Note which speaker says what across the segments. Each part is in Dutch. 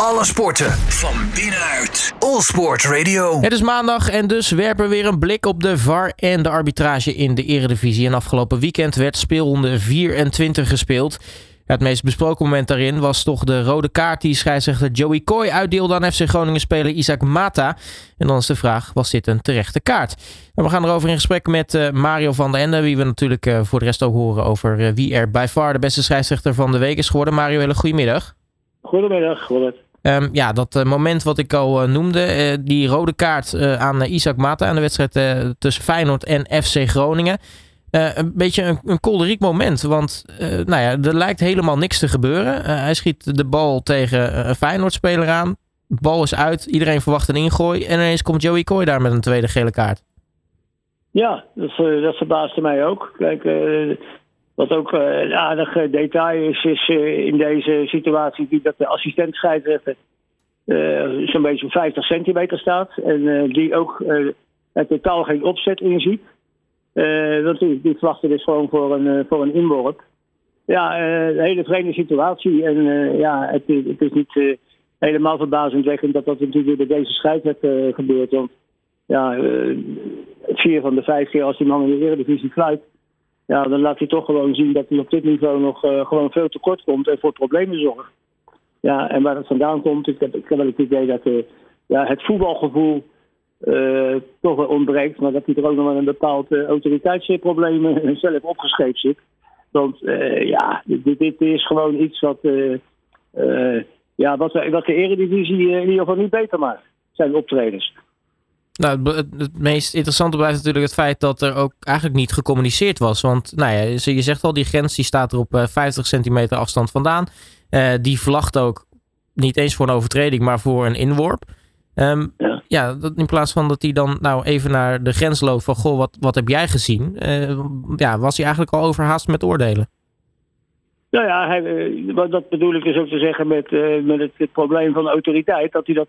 Speaker 1: Alle sporten van binnenuit. All Sport Radio.
Speaker 2: Het is maandag en dus werpen we weer een blik op de VAR en de arbitrage in de Eredivisie. En afgelopen weekend werd speelronde 24 gespeeld. Het meest besproken moment daarin was toch de rode kaart die scheidsrechter Joey Coy uitdeelde aan FC Groningen-speler Isaac Mata. En dan is de vraag, was dit een terechte kaart? En we gaan erover in gesprek met uh, Mario van der Ende, wie we natuurlijk uh, voor de rest ook horen over uh, wie er bij VAR de beste scheidsrechter van de week is geworden. Mario, hele goedemiddag.
Speaker 3: Goedemiddag, Robert.
Speaker 2: Um, ja, dat moment wat ik al noemde, die rode kaart aan Isaac Mata aan de wedstrijd tussen Feyenoord en FC Groningen. Een beetje een, een kolderiek moment. Want nou ja, er lijkt helemaal niks te gebeuren. Hij schiet de bal tegen een Feyenoord-speler aan. De bal is uit. Iedereen verwacht een ingooi. En ineens komt Joey Kooi daar met een tweede gele kaart.
Speaker 3: Ja, dat, dat verbaasde mij ook. Kijk, wat ook een aardig detail is, is in deze situatie dat de assistent scheidsrechter zo'n beetje 50 centimeter staat. En die ook er totaal geen opzet in ziet. Want die, die verwachten dus gewoon voor een, voor een inworp. Ja, een hele vreemde situatie. En ja, het, het, is niet helemaal verbazingwekkend dat dat natuurlijk bij deze scheidsrechter gebeurt. Want ja, vier van de vijf keer als die man in de Eredivisie fluit, ja, dan laat hij toch gewoon zien dat hij op dit niveau nog gewoon veel tekort komt en voor problemen zorgt. Ja, en waar dat vandaan komt, ik heb, ik heb wel het idee dat ja, het voetbalgevoel uh, toch wel ontbreekt. Maar dat hij er ook nog wel een bepaald autoriteitsprobleem zelf opgeschreven zit. Want ja, dit, dit, is gewoon iets wat, ja, wat, wat de eredivisie in ieder geval niet beter maakt. Zijn optredens.
Speaker 2: Nou, het, het, meest interessante blijft natuurlijk het feit dat er ook eigenlijk niet gecommuniceerd was. Want nou ja, je zegt al, die grens die staat er op 50 centimeter afstand vandaan. die vlagt ook niet eens voor een overtreding, maar voor een inworp. Um, ja, ja dat, in plaats van dat hij dan nou even naar de grens loopt van goh, wat, wat heb jij gezien? Uh, ja, was hij eigenlijk al overhaast met oordelen?
Speaker 3: Nou ja, hij, dat bedoel ik dus ook te zeggen met, uh, met het, probleem van autoriteit. Dat hij dat,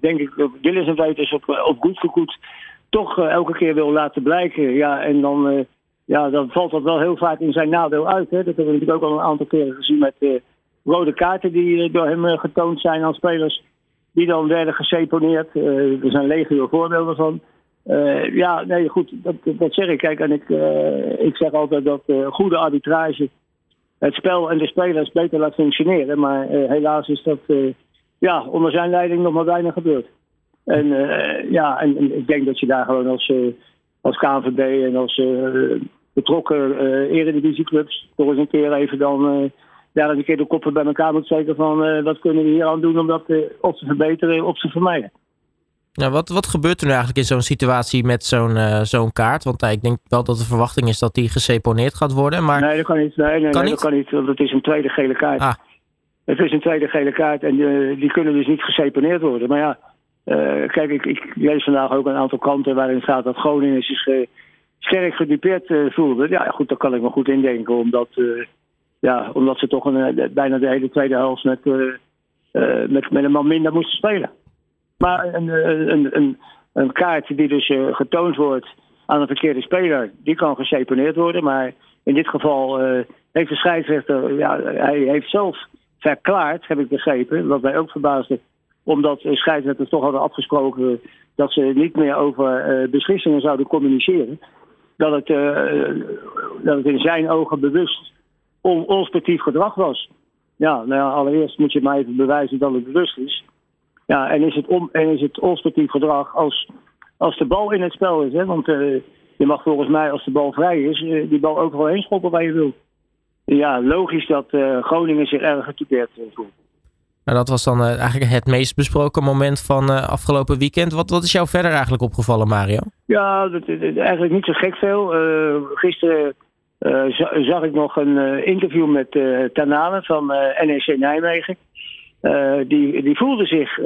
Speaker 3: denk ik, willens en wetens op, op goed goed toch elke keer wil laten blijken. Ja, en dan, ja, dan valt dat wel heel vaak in zijn nadeel uit. Hè. Dat hebben we natuurlijk ook al een aantal keren gezien met rode kaarten die door hem getoond zijn aan spelers die dan werden geseponeerd. Er zijn legio voorbeelden van. Ja, nee, goed, dat, dat zeg ik. Kijk, en ik, ik zeg altijd dat goede arbitrage het spel en de spelers beter laat functioneren. Maar helaas is dat ja, onder zijn leiding nog maar weinig gebeurd. En ja, en, ik denk dat je daar gewoon als, als KNVB en als betrokken eredivisieclubs toch eens een keer even dan ja, dat een keer de koppen bij elkaar moet steken van wat kunnen we hier aan doen om dat op te verbeteren of te vermijden.
Speaker 2: Ja, wat, wat gebeurt er nu eigenlijk in zo'n situatie met zo'n uh, zo'n kaart? Want ik denk wel dat de verwachting is dat die geseponeerd gaat worden. Maar...
Speaker 3: Nee, dat kan niet. Nee, nee, kan nee, niet? dat kan niet. Want het is een tweede gele kaart. Ah. Het is een tweede gele kaart en die kunnen dus niet geseponeerd worden. Maar ja, kijk, ik, ik, lees vandaag ook een aantal kranten waarin staat dat Groningen zich sterk gedupeerd voelde. Ja, goed, daar kan ik me goed indenken, omdat ja, omdat ze toch een, eh, bijna de hele tweede helft met, met, met een man minder moesten spelen. Maar een, een, een, een kaart die dus getoond wordt aan een verkeerde speler, die kan geseponeerd worden. Maar in dit geval heeft de scheidsrechter, ja, hij heeft zelf verklaard, heb ik begrepen, wat mij ook verbaasde, omdat de scheidsrechters toch hadden afgesproken dat ze niet meer over uh, beslissingen zouden communiceren. Dat het, dat het in zijn ogen bewust on onsportief gedrag was. Ja, nou ja, allereerst moet je maar even bewijzen dat het bewust is. Ja, en is het, on, en is het gedrag als, als de bal in het spel is. Hè? Want uh, je mag volgens mij, als de bal vrij is, uh, die bal overal heen schoppen waar je wil. Ja, logisch dat uh, Groningen zich erg getypeerd voelt.
Speaker 2: Nou, dat was dan eigenlijk het meest besproken moment van afgelopen weekend. Wat, wat is jou verder eigenlijk opgevallen, Mario?
Speaker 3: Ja, dat, dat, eigenlijk niet zo gek veel. gisteren zag ik nog een interview met Tanane van NEC Nijmegen. Die, die voelde zich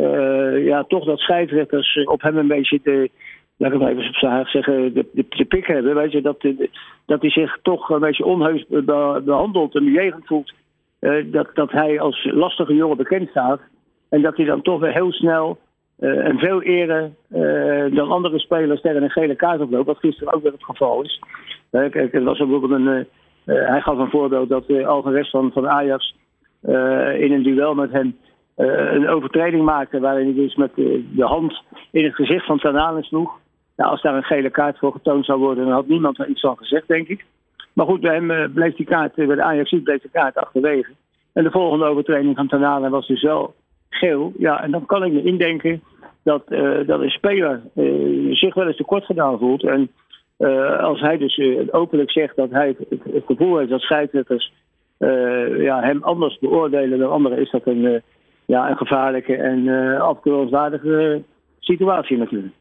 Speaker 3: ja, toch dat scheidsrechters op hem een beetje de, laat even zeggen, de, pik hebben. Weet je, dat, dat hij zich toch een beetje onheus behandelt en bejegend voelt. dat, dat hij als lastige jongen bekend staat. En dat hij dan toch weer heel snel en veel eerder dan andere spelers tegen een gele kaart oploopt, wat gisteren ook weer het geval is. Kijk, was bijvoorbeeld een, hij gaf een voorbeeld dat uh, Alvarez van, van Ajax in een duel met hem een overtreding maakte waarin hij dus met de hand in het gezicht van Tanane sloeg. Nou, als daar een gele kaart voor getoond zou worden, dan had niemand er iets van gezegd, denk ik. Maar goed, bij hem bleef die kaart, bij de Ajax bleef de kaart achterwege. En de volgende overtreding van Tanane was dus wel geel. Ja, en dan kan ik me indenken dat, dat een speler zich wel eens tekort gedaan voelt. En uh, als hij dus uh, openlijk zegt dat hij het, het gevoel heeft dat scheidsrechters uh, ja, hem anders beoordelen dan anderen, is dat een, ja, een gevaarlijke en afkeurenswaardige situatie natuurlijk.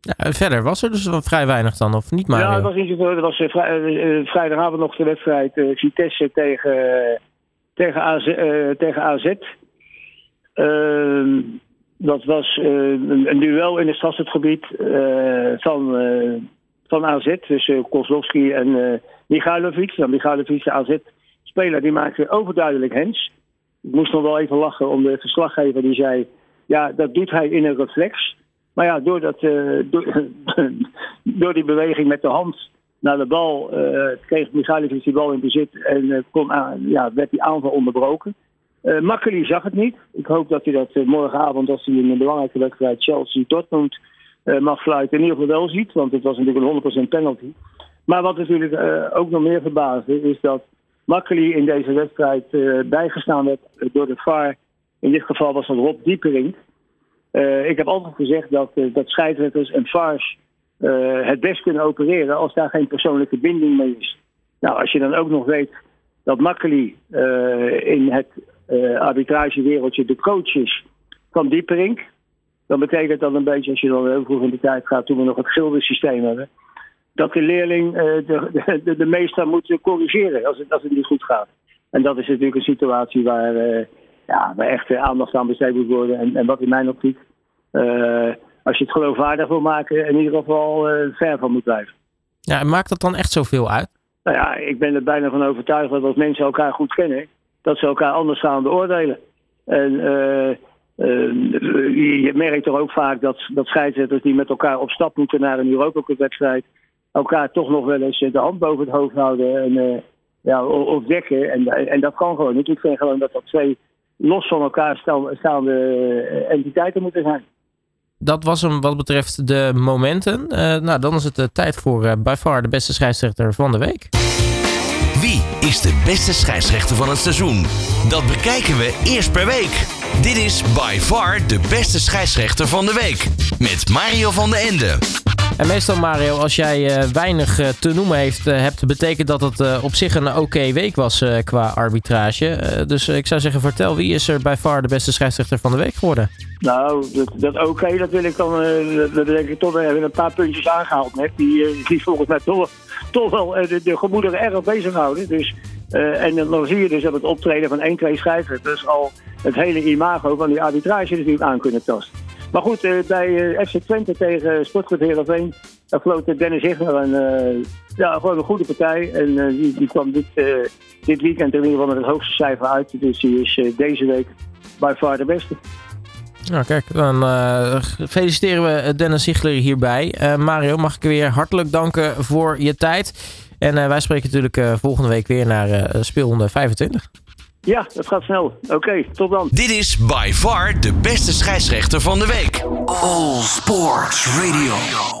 Speaker 2: Ja, verder was er dus vrij weinig dan, of niet maar?
Speaker 3: Ja, het was niet zoveel. Er was vrij, vrijdagavond nog de wedstrijd Vitesse tegen, tegen AZ. tegen AZ. Ehm, dat was een, een, duel in het strafschopgebied van van AZ. Uh, Kozlowski en uh, Michailovic. Nou, Michailovic, de AZ-speler, die maakte overduidelijk hens. Ik moest nog wel even lachen om de verslaggever die zei... ja, dat doet hij in een reflex. Maar ja, door, dat, uh, door, die beweging met de hand naar de bal... kreeg Michailovic die bal in bezit en kon aan, ja, werd die aanval onderbroken. Uh, zag het niet. Ik hoop dat hij dat morgenavond, als hij in een belangrijke wedstrijd Chelsea-Dortmund uh, mag fluiten, in ieder geval wel ziet. Want het was natuurlijk een 100% penalty. Maar wat natuurlijk uh, ook nog meer verbaasde, is dat Makkeli in deze wedstrijd uh, bijgestaan werd door de VAR. In dit geval was dat Rob Diepering. ik heb altijd gezegd dat, dat scheidsrechters en VARs het best kunnen opereren als daar geen persoonlijke binding mee is. Nou, als je dan ook nog weet dat Makkeli in het arbitragewereldje de coach is van Diepering dan betekent dat een beetje, als je dan heel vroeg in de tijd gaat, toen we nog het gildensysteem hebben, dat de leerling uh, de, de, de, meester moet corrigeren als het, als het niet goed gaat. En dat is natuurlijk een situatie waar, uh, ja, waar echt aandacht aan besteed moet worden. En, en wat in mijn optiek, als je het geloofwaardig wil maken, in ieder geval ver van moet blijven.
Speaker 2: Ja, maakt dat dan echt zoveel uit?
Speaker 3: Nou ja, ik ben er bijna van overtuigd dat als mensen elkaar goed kennen, dat ze elkaar anders gaan beoordelen. En je merkt toch ook vaak dat, dat scheidsrechters die met elkaar op stap moeten naar een Europa Cup wedstrijd, elkaar toch nog wel eens de hand boven het hoofd houden en, uh, ja, of dekken. En, en dat kan gewoon niet. Ik vind gewoon dat dat twee los van elkaar staande eh, entiteiten moeten zijn.
Speaker 2: Dat was hem wat betreft de momenten. Uh, nou, dan is het tijd voor uh, by far de beste scheidsrechter van de week.
Speaker 1: Wie is de beste scheidsrechter van het seizoen? Dat bekijken we eerst per week. Dit is by far de beste scheidsrechter van de week. Met Mario van de Ende.
Speaker 2: En meestal Mario, als jij uh, weinig uh, te noemen heeft, uh, hebt, betekent dat het op zich een oké week was qua arbitrage. dus ik zou zeggen, vertel, wie is er by far de beste scheidsrechter van de week geworden?
Speaker 3: Nou, dat, dat oké, dat wil ik dan, dat denk ik toch even een paar puntjes aangehaald net. Die, die volgens mij toch, toch wel de, de gemoederen erg bezighouden. Dus en dan zie je dus dat het optreden van één, twee scheidsrechters al het hele imago van die arbitrage natuurlijk aan kunnen tasten. Maar goed, uh, bij uh, FC Twente tegen Sportclub Heerenveen, daar floot Dennis Higner een, ja, gewoon een goede partij. En die, die, kwam dit, dit weekend in ieder geval met het hoogste cijfer uit. Dus die is deze week by far de beste.
Speaker 2: Nou, kijk, dan feliciteren we Dennis Ziegler hierbij. Mario, mag ik weer hartelijk danken voor je tijd. En wij spreken natuurlijk volgende week weer naar speelronde 25.
Speaker 3: Ja, dat gaat snel. Oké, okay, tot dan.
Speaker 1: Dit is by far de beste scheidsrechter van de week. All Sports Radio.